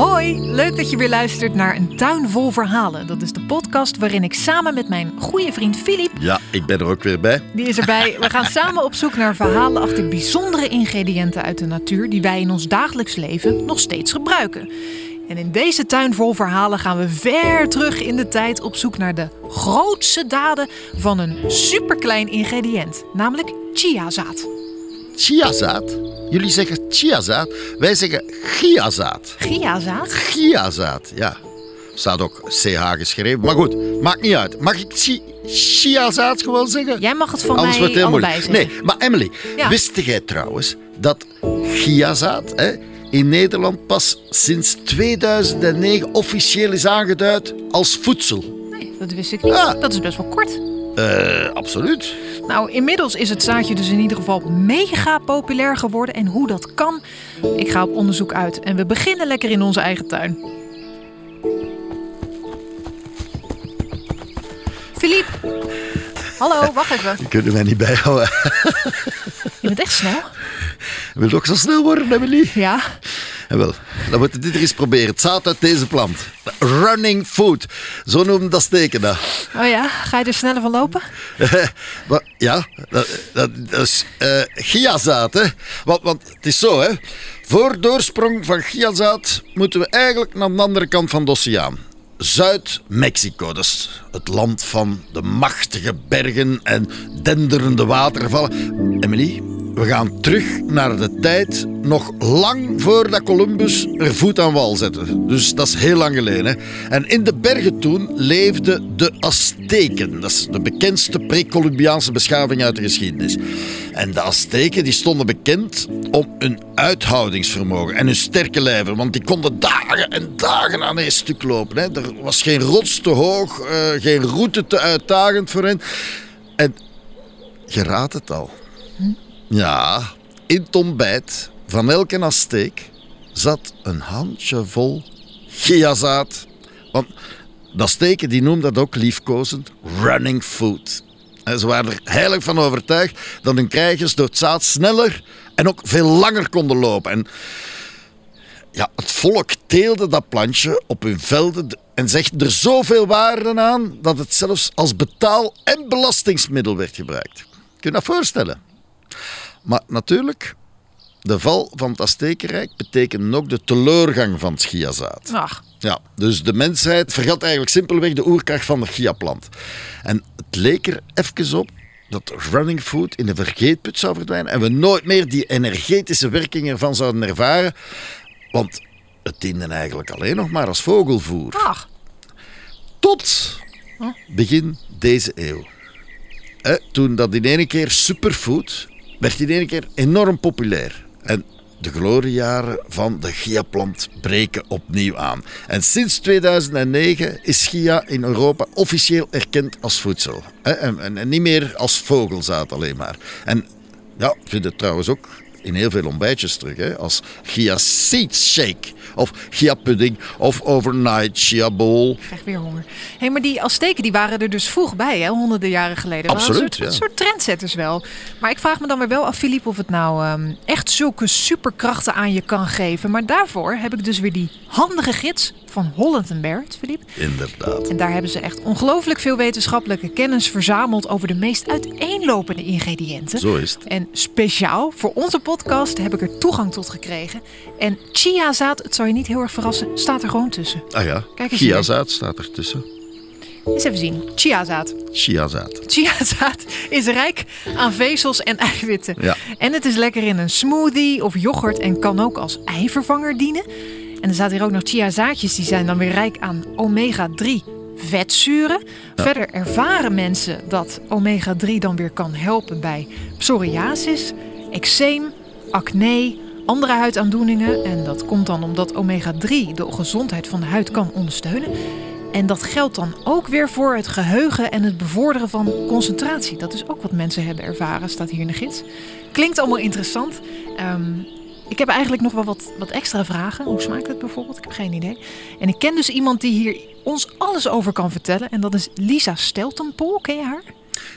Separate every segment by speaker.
Speaker 1: Hoi, leuk dat je weer luistert naar Een Tuin Vol Verhalen. Dat is de podcast waarin ik samen met mijn goede vriend Filip,
Speaker 2: Ja, ik ben er ook weer bij.
Speaker 1: die is erbij, we gaan samen op zoek naar verhalen achter bijzondere ingrediënten uit de natuur die wij in ons dagelijks leven nog steeds gebruiken. En in deze Tuin Vol Verhalen gaan we ver terug in de tijd op zoek naar de grootste daden van een superklein ingrediënt, namelijk chiazaad.
Speaker 2: Chiazaad. Jullie zeggen chiazaad, wij zeggen chiazaad.
Speaker 1: Chiazaad?
Speaker 2: Chiazaad, ja. Staat ook CH geschreven, maar goed, maakt niet uit. Mag ik chi chiazaad gewoon zeggen?
Speaker 1: Jij mag het
Speaker 2: Anders wordt
Speaker 1: mij
Speaker 2: heel moeilijk.
Speaker 1: zeggen.
Speaker 2: Nee, maar Emily,
Speaker 1: Ja.
Speaker 2: wist jij trouwens dat chiazaad hè, in Nederland pas sinds 2009 officieel is aangeduid als voedsel?
Speaker 1: Nee, dat wist ik niet.
Speaker 2: Ah.
Speaker 1: Dat is best wel kort.
Speaker 2: Eh, absoluut.
Speaker 1: Nou, inmiddels is het zaadje dus in ieder geval mega populair geworden. En hoe dat kan, ik ga op onderzoek uit. En we beginnen lekker in onze eigen tuin. Filip. Hallo, wacht even.
Speaker 2: Die kunnen wij niet bijhouden.
Speaker 1: Je bent echt snel.
Speaker 2: Wil je ook zo snel worden, Emily?
Speaker 1: Ja.
Speaker 2: En wel, dan moeten we dit er eens proberen. Het zaad uit deze plant. Running food. Zo noemen dat steken dat.
Speaker 1: Oh ja, ga je er sneller van lopen?
Speaker 2: Ja, dat, dat, dat is eh chiazaad, hè. Want, want het is zo, hè. Voor doorsprong van chiazaad moeten we eigenlijk naar de andere kant van de oceaan. Zuid-Mexico, dat is het land van de machtige bergen en denderende watervallen. Emily, we gaan terug naar de tijd nog lang voordat Columbus er voet aan wal zette. Dus dat is heel lang geleden. En in de bergen toen leefden de Azteken. Dat is de bekendste pre-Columbiaanse beschaving uit de geschiedenis. En de Azteken die stonden bekend om hun uithoudingsvermogen en hun sterke lijven. Want die konden dagen en dagen aan één stuk lopen. Hè. Er was geen rots te hoog, eh, geen route te uitdagend voor hen. En je raadt het al. Ja, in het ontbijt van elke Azteek zat een handjevol chiazaad. Want de Azteken die noemden dat ook liefkozend running food. En ze waren er heilig van overtuigd dat hun krijgers door het zaad sneller en ook veel langer konden lopen. En ja, het volk teelde dat plantje op hun velden en zegt er zoveel waarde aan dat het zelfs als betaal- en belastingsmiddel werd gebruikt. Kun je dat voorstellen? Maar natuurlijk, de val van het Aztekenrijk betekent ook de teleurgang van het chiazaad.
Speaker 1: Ach,
Speaker 2: Ja, dus de mensheid vergat eigenlijk simpelweg de oerkracht van de chia-plant. En het leek er even op dat running food in de vergeetput zou verdwijnen en we nooit meer die energetische werking ervan zouden ervaren, want het diende eigenlijk alleen nog maar als vogelvoer.
Speaker 1: ach.
Speaker 2: Tot begin deze eeuw. Hè, toen dat in één keer superfood werd in één keer enorm populair. En de gloriejaren van de chia-plant breken opnieuw aan. En sinds 2009 is chia in Europa officieel erkend als voedsel. En, en, en niet meer als vogelzaad alleen maar. En ja, ik vind het trouwens ook in heel veel ontbijtjes terug. Hè, als chia seeds shake. Of chia pudding. Of overnight chia bowl.
Speaker 1: Ik krijg weer honger. Hé, hey, maar die Azteken die waren er dus vroeg bij, hè? honderden jaren geleden.
Speaker 2: Absoluut,
Speaker 1: Een soort,
Speaker 2: ja.
Speaker 1: een soort trendsetters wel. Maar ik vraag me dan weer wel af, Filip, of het nou ehm, echt zulke superkrachten aan je kan geven. Maar daarvoor heb ik dus weer die handige gids van Holland Barrett, Filip.
Speaker 2: Inderdaad.
Speaker 1: En daar hebben ze echt ongelooflijk veel wetenschappelijke kennis verzameld over de meest uiteenlopende ingrediënten.
Speaker 2: Zo is het.
Speaker 1: En speciaal voor onze podcast heb ik er toegang tot gekregen. En chiazaad, het zal je niet heel erg verrassen, staat er gewoon tussen.
Speaker 2: Ah ja,
Speaker 1: Kijk eens
Speaker 2: chiazaad staat ertussen.
Speaker 1: Eens even zien. Chiazaad.
Speaker 2: Chiazaad.
Speaker 1: Chiazaad is rijk aan vezels en eiwitten.
Speaker 2: Ja.
Speaker 1: En het is lekker in een smoothie of yoghurt en kan ook als eivervanger dienen. En er staat hier ook nog chiazaadjes, die zijn dan weer rijk aan omega-3 vetzuren. Verder ervaren mensen dat omega-3 dan weer kan helpen bij psoriasis, eczeem, acne, andere huidaandoeningen. En dat komt dan omdat omega-3 de gezondheid van de huid kan ondersteunen. En dat geldt dan ook weer voor het geheugen en het bevorderen van concentratie. Dat is ook wat mensen hebben ervaren, staat hier in de gids. Klinkt allemaal interessant. Ehm, ik heb eigenlijk nog wel wat, wat extra vragen. Hoe smaakt het bijvoorbeeld? Ik heb geen idee. En ik ken dus iemand die hier ons alles over kan vertellen. En dat is Lisa Steltenpol. Ken je haar?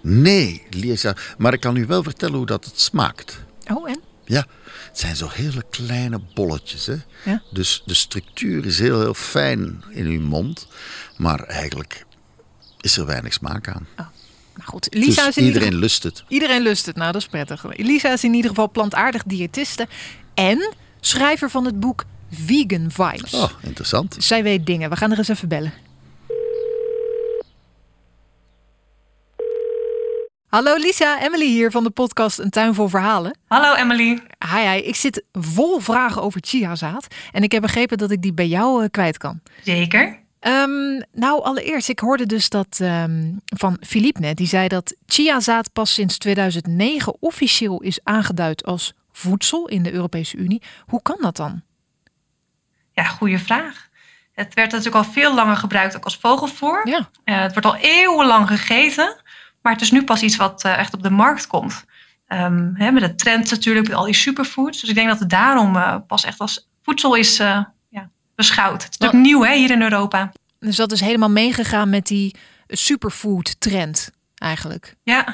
Speaker 2: Nee, Lisa, maar ik kan u wel vertellen hoe dat het smaakt.
Speaker 1: Oh, en?
Speaker 2: Ja, het zijn zo hele kleine bolletjes. Hè?
Speaker 1: Ja.
Speaker 2: Dus de structuur is heel, heel fijn in uw mond. Maar eigenlijk is er weinig smaak aan.
Speaker 1: Nou goed, Lisa
Speaker 2: dus
Speaker 1: is in ieder
Speaker 2: iedereen lust het.
Speaker 1: Iedereen lust het. Nou, dat is prettig. Lisa is in ieder geval plantaardig diëtiste en schrijver van het boek Vegan Vibes.
Speaker 2: Oh, interessant.
Speaker 1: Zij weet dingen. We gaan er eens even bellen. Hallo Lisa, Emily hier van de podcast Een Tuin Vol Verhalen.
Speaker 3: Hallo Emily.
Speaker 1: Hi, hi. Ik zit vol vragen over chiazaad en ik heb begrepen dat ik die bij jou eh, kwijt kan.
Speaker 3: Zeker.
Speaker 1: Ehm, nou, allereerst, ik hoorde dus dat ehm, van Philippe net. Die zei dat chiazaad pas sinds 2009 officieel is aangeduid als voedsel in de Europese Unie. Hoe kan dat dan?
Speaker 3: Ja, goede vraag. Het werd natuurlijk al veel langer gebruikt ook als vogelvoer.
Speaker 1: Ja.
Speaker 3: Eh, het wordt al eeuwenlang gegeten. Maar het is nu pas iets wat eh, echt op de markt komt. Ehm, hè, met de trend natuurlijk, met al die superfoods. Dus ik denk dat het daarom eh, pas echt als voedsel is ja, beschouwd. Het is natuurlijk nieuw hè, hier in Europa.
Speaker 1: Dus dat is helemaal meegegaan met die superfood trend eigenlijk.
Speaker 3: Ja.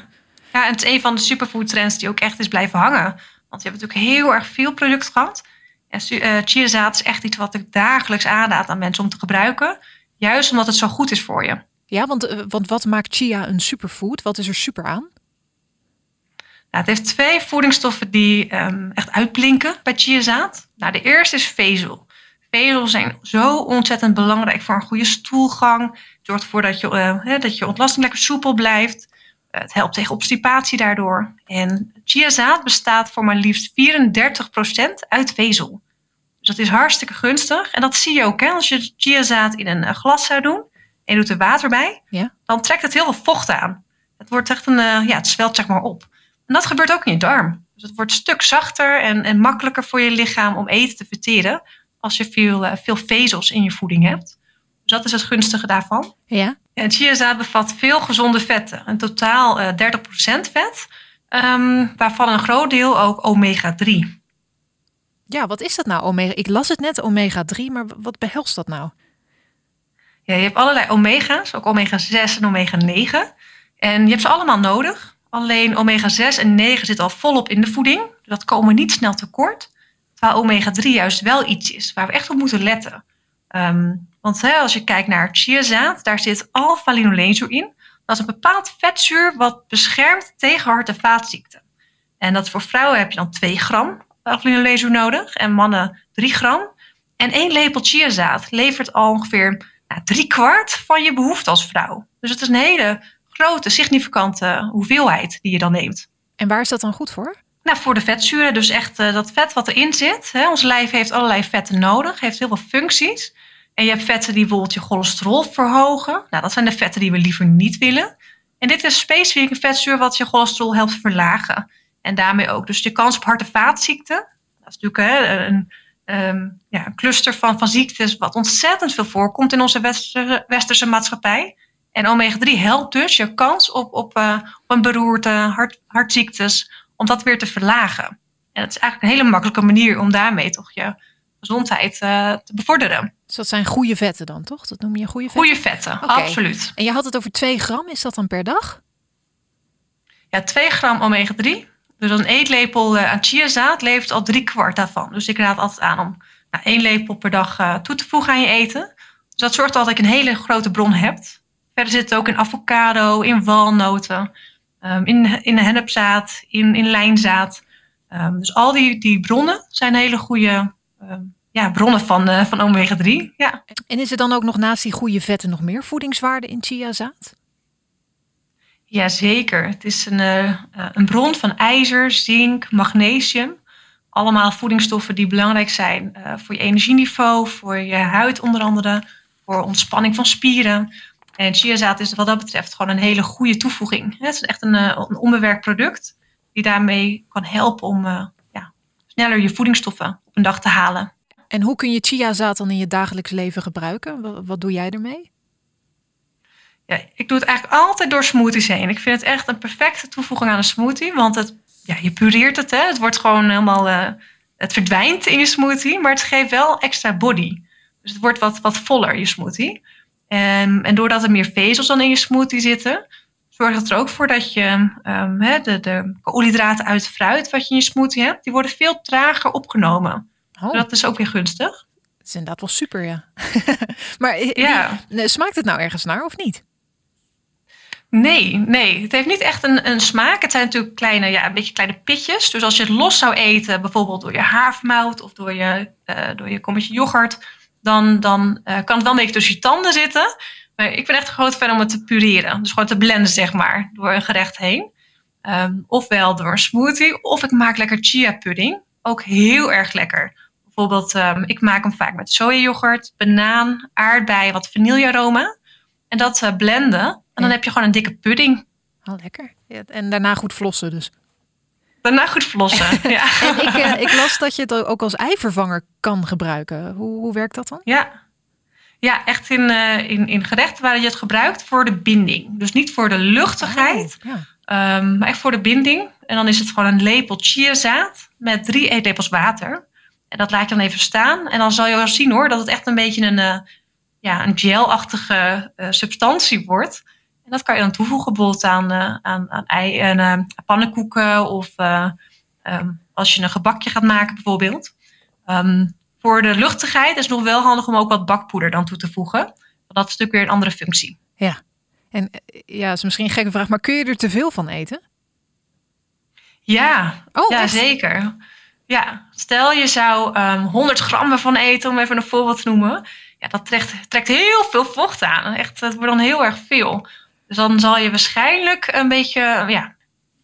Speaker 3: ja, en het is een van de superfood trends die ook echt is blijven hangen. Want je hebt natuurlijk heel erg veel product gehad. En su- eh, chiazaad is echt iets wat ik dagelijks aanraad aan mensen om te gebruiken. Juist omdat het zo goed is voor je.
Speaker 1: Ja, want, eh, want wat maakt chia een superfood? Wat is er super aan?
Speaker 3: Nou, het heeft twee voedingsstoffen die ehm, echt uitblinken bij chiazaad. Nou, de eerste is vezel. Vezels zijn zo ontzettend belangrijk voor een goede stoelgang. Het zorgt ervoor dat je, hè, dat je ontlasting lekker soepel blijft. Het helpt tegen obstipatie daardoor. En chiazaad bestaat voor maar liefst 34% uit vezel. Dus dat is hartstikke gunstig. En dat zie je ook. Hè? Als je chiazaad in een eh, glas zou doen en je doet er water bij,
Speaker 1: Ja.
Speaker 3: dan trekt het heel veel vocht aan. Het wordt echt een, eh, ja, het zwelt zeg maar op. En dat gebeurt ook in je darm. Dus het wordt een stuk zachter en, en makkelijker voor je lichaam om eten te verteren als je veel, eh, veel vezels in je voeding hebt. Dat is het gunstige daarvan.
Speaker 1: Ja.
Speaker 3: En chiazaad bevat veel gezonde vetten. In totaal eh 30% vet, ehm, waarvan een groot deel ook omega-3.
Speaker 1: Ja, wat is dat nou, omega? Ik las het net, omega-3, maar wat behelst dat nou?
Speaker 3: Ja, je hebt allerlei omega's, ook omega-6 en omega-9. En je hebt ze allemaal nodig. Alleen omega-6 en 9 zitten al volop in de voeding. Dus dat komen niet snel tekort. Terwijl omega-3 juist wel iets is waar we echt op moeten letten. Ehm, want hè, als je kijkt naar chiazaad, daar zit alpha-linolenzuur in. Dat is een bepaald vetzuur wat beschermt tegen hart- en vaatziekten. En dat voor vrouwen heb je dan 2 gram alpha-linolenzuur nodig en mannen 3 gram. En één lepel chiazaad levert al ongeveer nou, drie kwart van je behoefte als vrouw. Dus het is een hele grote, significante hoeveelheid die je dan neemt.
Speaker 1: En waar is dat dan goed voor?
Speaker 3: Nou, voor de vetzuren, dus echt eh, dat vet wat erin zit. Hè, ons lijf heeft allerlei vetten nodig, heeft heel veel functies. En je hebt vetten die bijvoorbeeld je cholesterol verhogen. Nou, dat zijn de vetten die we liever niet willen. En dit is specifiek een vetzuur wat je cholesterol helpt verlagen. En daarmee ook dus je kans op hart- en vaatziekten. Dat is natuurlijk hè, een, ehm, ja, een cluster van, van ziektes wat ontzettend veel voorkomt in onze westerse, westerse maatschappij. En omega-3 helpt dus je kans op, op, eh, op een beroerte, hart, hartziektes, om dat weer te verlagen. En het is eigenlijk een hele makkelijke manier om daarmee toch je gezondheid eh, te bevorderen.
Speaker 1: Dus dat zijn goede vetten dan, toch? Dat noem je goede vetten?
Speaker 3: Goede vetten, absoluut.
Speaker 1: En je had het over 2 gram, is dat dan per dag?
Speaker 3: Ja, 2 gram omega-3. Dus een eetlepel eh, aan chiazaad levert al drie kwart daarvan. Dus ik raad altijd aan om nou, één lepel per dag eh, toe te voegen aan je eten. Dus dat zorgt al dat je een hele grote bron hebt. Verder zit het ook in avocado, in walnoten, ehm, in, in hennepzaad, in, in lijnzaad. Ehm, dus al die, die bronnen zijn hele goede ehm, ja, bronnen van, eh, van omega-3. Ja.
Speaker 1: En is er dan ook nog naast die goede vetten nog meer voedingswaarde in chiazaad?
Speaker 3: Jazeker. Het is een, eh, eh, een bron van ijzer, zink, magnesium. Allemaal voedingsstoffen die belangrijk zijn voor je energieniveau, voor je huid onder andere, voor ontspanning van spieren. En chiazaad is wat dat betreft gewoon een hele goede toevoeging. Het is echt een, een onbewerkt product die daarmee kan helpen om ja, sneller je voedingsstoffen op een dag te halen.
Speaker 1: En hoe kun je chiazaad dan in je dagelijks leven gebruiken? Wa- Wat doe jij ermee?
Speaker 3: Ja, ik doe het eigenlijk altijd door smoothies heen. Ik vind het echt een perfecte toevoeging aan een smoothie. Want het, ja, je pureert het. Hè? Het wordt gewoon helemaal. eh, het verdwijnt in je smoothie. Maar het geeft wel extra body. Dus het wordt wat, wat voller, je smoothie. En, en doordat er meer vezels dan in je smoothie zitten. zorgt zorgt er ook voor dat je ehm, hè, de, de koolhydraten uit fruit wat je in je smoothie hebt, die worden veel trager opgenomen.
Speaker 1: Oh,
Speaker 3: Dat is ook weer gunstig.
Speaker 1: dat is inderdaad wel super, ja. maar eh,
Speaker 3: Ja.
Speaker 1: die- smaakt het nou ergens naar of niet?
Speaker 3: Nee, nee. Het heeft niet echt een, een smaak. Het zijn natuurlijk kleine, ja, een beetje kleine pitjes. Dus als je het los zou eten, bijvoorbeeld door je havermout of door je, eh, door je kommetje yoghurt, dan, dan eh, kan het wel een beetje tussen je tanden zitten. Maar ik ben echt een groot fan om het te pureren. Dus gewoon te blenden, zeg maar, door een gerecht heen. Ehm, ofwel door een smoothie, of ik maak lekker chia pudding. Ook heel erg lekker. Bijvoorbeeld, ehm, ik maak hem vaak met sojayoghurt, banaan, aardbei, wat vanillearoma. En dat eh, blenden. En dan
Speaker 1: Ja.
Speaker 3: heb je gewoon een dikke pudding.
Speaker 1: Oh, lekker. Ja, en daarna goed flossen dus.
Speaker 3: Daarna goed flossen. ja.
Speaker 1: En ik, eh, ik las dat je het ook als eivervanger kan gebruiken. Hoe, hoe werkt dat dan?
Speaker 3: ja. Ja, echt in, eh, in, in gerechten waar je het gebruikt voor de binding. Dus niet voor de luchtigheid,
Speaker 1: Oh, ja.
Speaker 3: ehm, maar echt voor de binding. En dan is het gewoon een lepel chiazaad met drie eetlepels water. En dat laat je dan even staan. En dan zal je wel zien hoor, dat het echt een beetje een, eh, ja, een gelachtige eh, substantie wordt. En dat kan je dan toevoegen bijvoorbeeld aan, eh, aan, aan ei en pannenkoeken. Of eh, ehm, als je een gebakje gaat maken bijvoorbeeld. Ehm, voor de luchtigheid is het nog wel handig om ook wat bakpoeder dan toe te voegen. Want dat is natuurlijk weer een andere functie.
Speaker 1: En eh, ja, dat is misschien een gekke vraag, maar kun je er te veel van eten?
Speaker 3: Ja,
Speaker 1: Oh,
Speaker 3: ja
Speaker 1: echt?
Speaker 3: zeker. Ja, stel je zou ehm 100 gram ervan eten, om even een voorbeeld te noemen. Ja, dat trekt, trekt heel veel vocht aan. Echt, dat wordt dan heel erg veel. Dus dan zal je waarschijnlijk een beetje ja,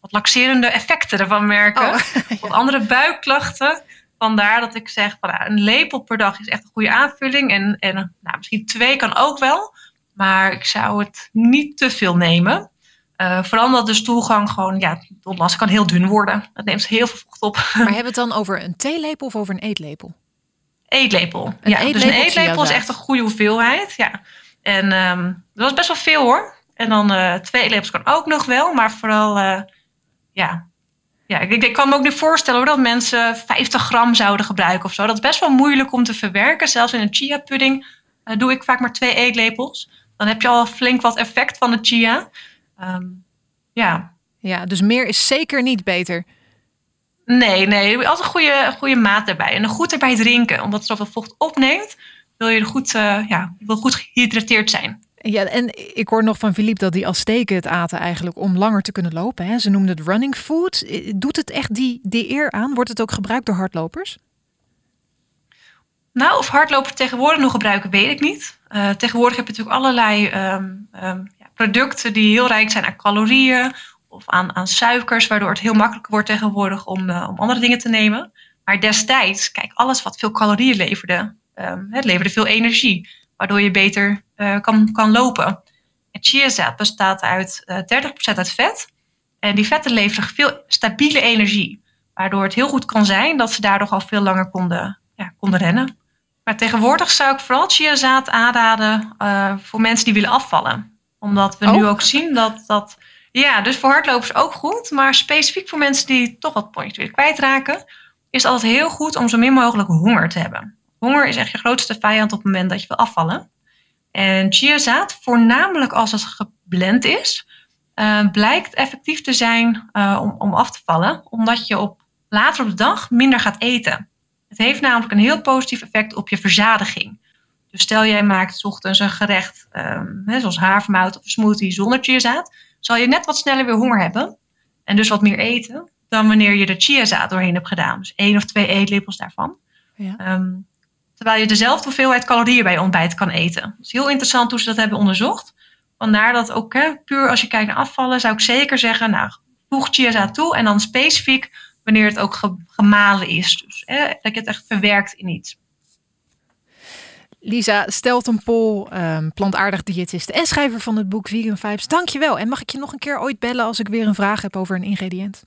Speaker 3: wat laxerende effecten ervan merken.
Speaker 1: Oh,
Speaker 3: Wat andere buikklachten. Vandaar dat ik zeg, van, nou, een lepel per dag is echt een goede aanvulling. En, en nou, misschien twee kan ook wel. Maar ik zou het niet te veel nemen. Eh, vooral omdat de stoelgang gewoon, ja, ontlasting kan heel dun worden. Het neemt heel veel vocht op.
Speaker 1: Maar hebben we het dan over een theelepel of over een eetlepel?
Speaker 3: Eetlepel.
Speaker 1: Een
Speaker 3: ja, dus een eetlepel is echt een goede hoeveelheid. Ja. En ehm, dat is best wel veel hoor. En dan eh, twee eetlepels kan ook nog wel. Maar vooral, eh, ja. Ja, ik, ik kan me ook niet voorstellen hoor, dat mensen 50 gram zouden gebruiken of zo. Dat is best wel moeilijk om te verwerken. Zelfs in een chia pudding doe ik vaak maar twee eetlepels. Dan heb je al flink wat effect van de chia. Ehm, ja,
Speaker 1: Ja, dus meer is zeker niet beter.
Speaker 3: Nee, nee. Altijd een goede, goede maat erbij. En goed erbij drinken. Omdat het zoveel vocht opneemt, wil je er goed, eh, ja, wil goed gehydrateerd zijn.
Speaker 1: Ja, en ik hoor nog van Philippe dat die Azteken het aten eigenlijk om langer te kunnen lopen. Hè? Ze noemden het running food. Doet het echt die, die eer aan? Wordt het ook gebruikt door hardlopers?
Speaker 3: Nou, of hardlopers tegenwoordig nog gebruiken, weet ik niet. Eh, tegenwoordig heb je natuurlijk allerlei ehm, ehm, producten die heel rijk zijn aan calorieën of aan, aan suikers, waardoor het heel makkelijk wordt tegenwoordig om, eh, om andere dingen te nemen. Maar destijds, kijk, alles wat veel calorieën leverde, het leverde veel energie, waardoor je beter eh, kan, kan lopen. En chiazaad bestaat uit eh 30% uit vet. En die vetten leveren veel stabiele energie, waardoor het heel goed kan zijn dat ze daardoor al veel langer konden, ja, konden rennen. Maar tegenwoordig zou ik vooral chiazaad aanraden eh, voor mensen die willen afvallen. Omdat we nu
Speaker 1: Oh.
Speaker 3: ook zien dat dat... Ja, dus voor hardlopers ook goed. Maar specifiek voor mensen die toch wat pondjes willen kwijtraken... is het altijd heel goed om zo min mogelijk honger te hebben. Honger is echt je grootste vijand op het moment dat je wil afvallen. En chiazaad, voornamelijk als het geblend is... eh, blijkt effectief te zijn eh, om, om af te vallen. Omdat je op, later op de dag minder gaat eten. Het heeft namelijk een heel positief effect op je verzadiging. Dus stel jij maakt 's ochtends een gerecht, ehm, hè, zoals havermout of smoothie zonder chiazaad, zal je net wat sneller weer honger hebben en dus wat meer eten dan wanneer je er chiazaad doorheen hebt gedaan. Dus één of twee eetlepels daarvan.
Speaker 1: Ja.
Speaker 3: Ehm, terwijl je dezelfde hoeveelheid calorieën bij je ontbijt kan eten. Het is heel interessant hoe ze dat hebben onderzocht. Vandaar dat ook hè, puur als je kijkt naar afvallen, zou ik zeker zeggen, nou, voeg chiazaad toe en dan specifiek wanneer het ook ge- gemalen is. Dus hè, dat je het echt verwerkt in iets.
Speaker 1: Lisa Steltenpol, ehm plantaardig diëtiste en schrijver van het boek Vegan Vibes. Dankjewel. En mag ik je nog een keer ooit bellen als ik weer een vraag heb over een ingrediënt?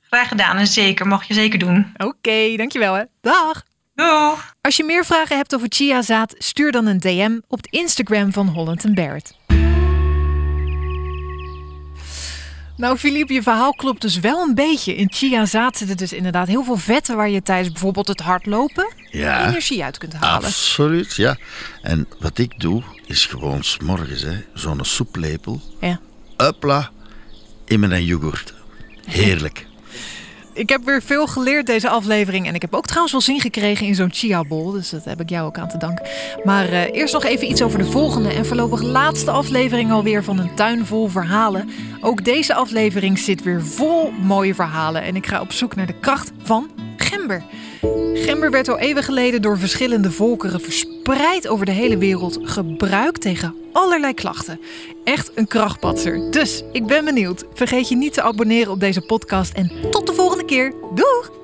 Speaker 3: Graag gedaan en zeker, mag je zeker doen.
Speaker 1: Oké, dankjewel hè. Dag.
Speaker 3: Doeg!
Speaker 1: Als je meer vragen hebt over chiazaad, stuur dan een DM op het Instagram van Holland Barrett. Nou, Filip, je verhaal klopt dus wel een beetje. In chiazaad zitten dus inderdaad heel veel vetten waar je tijdens bijvoorbeeld het hardlopen
Speaker 2: Ja,
Speaker 1: energie uit kunt halen.
Speaker 2: absoluut, ja. En wat ik doe, is gewoon s'morgens hè, zo'n soeplepel
Speaker 1: Ja.
Speaker 2: uppla in mijn yoghurt. Heerlijk.
Speaker 1: Ik heb weer veel geleerd deze aflevering. En ik heb ook trouwens wel zin gekregen in zo'n chia-bol. Dus dat heb ik jou ook aan te danken. Maar eh, eerst nog even iets over de volgende en voorlopig laatste aflevering alweer van een tuin vol verhalen. Ook deze aflevering zit weer vol mooie verhalen. En ik ga op zoek naar de kracht van gember. Gember werd al eeuwen geleden door verschillende volkeren verspreid over de hele wereld gebruikt tegen allerlei klachten. Echt een krachtpatser. Dus ik ben benieuwd. Vergeet je niet te abonneren op deze podcast en tot de keer. Doeg!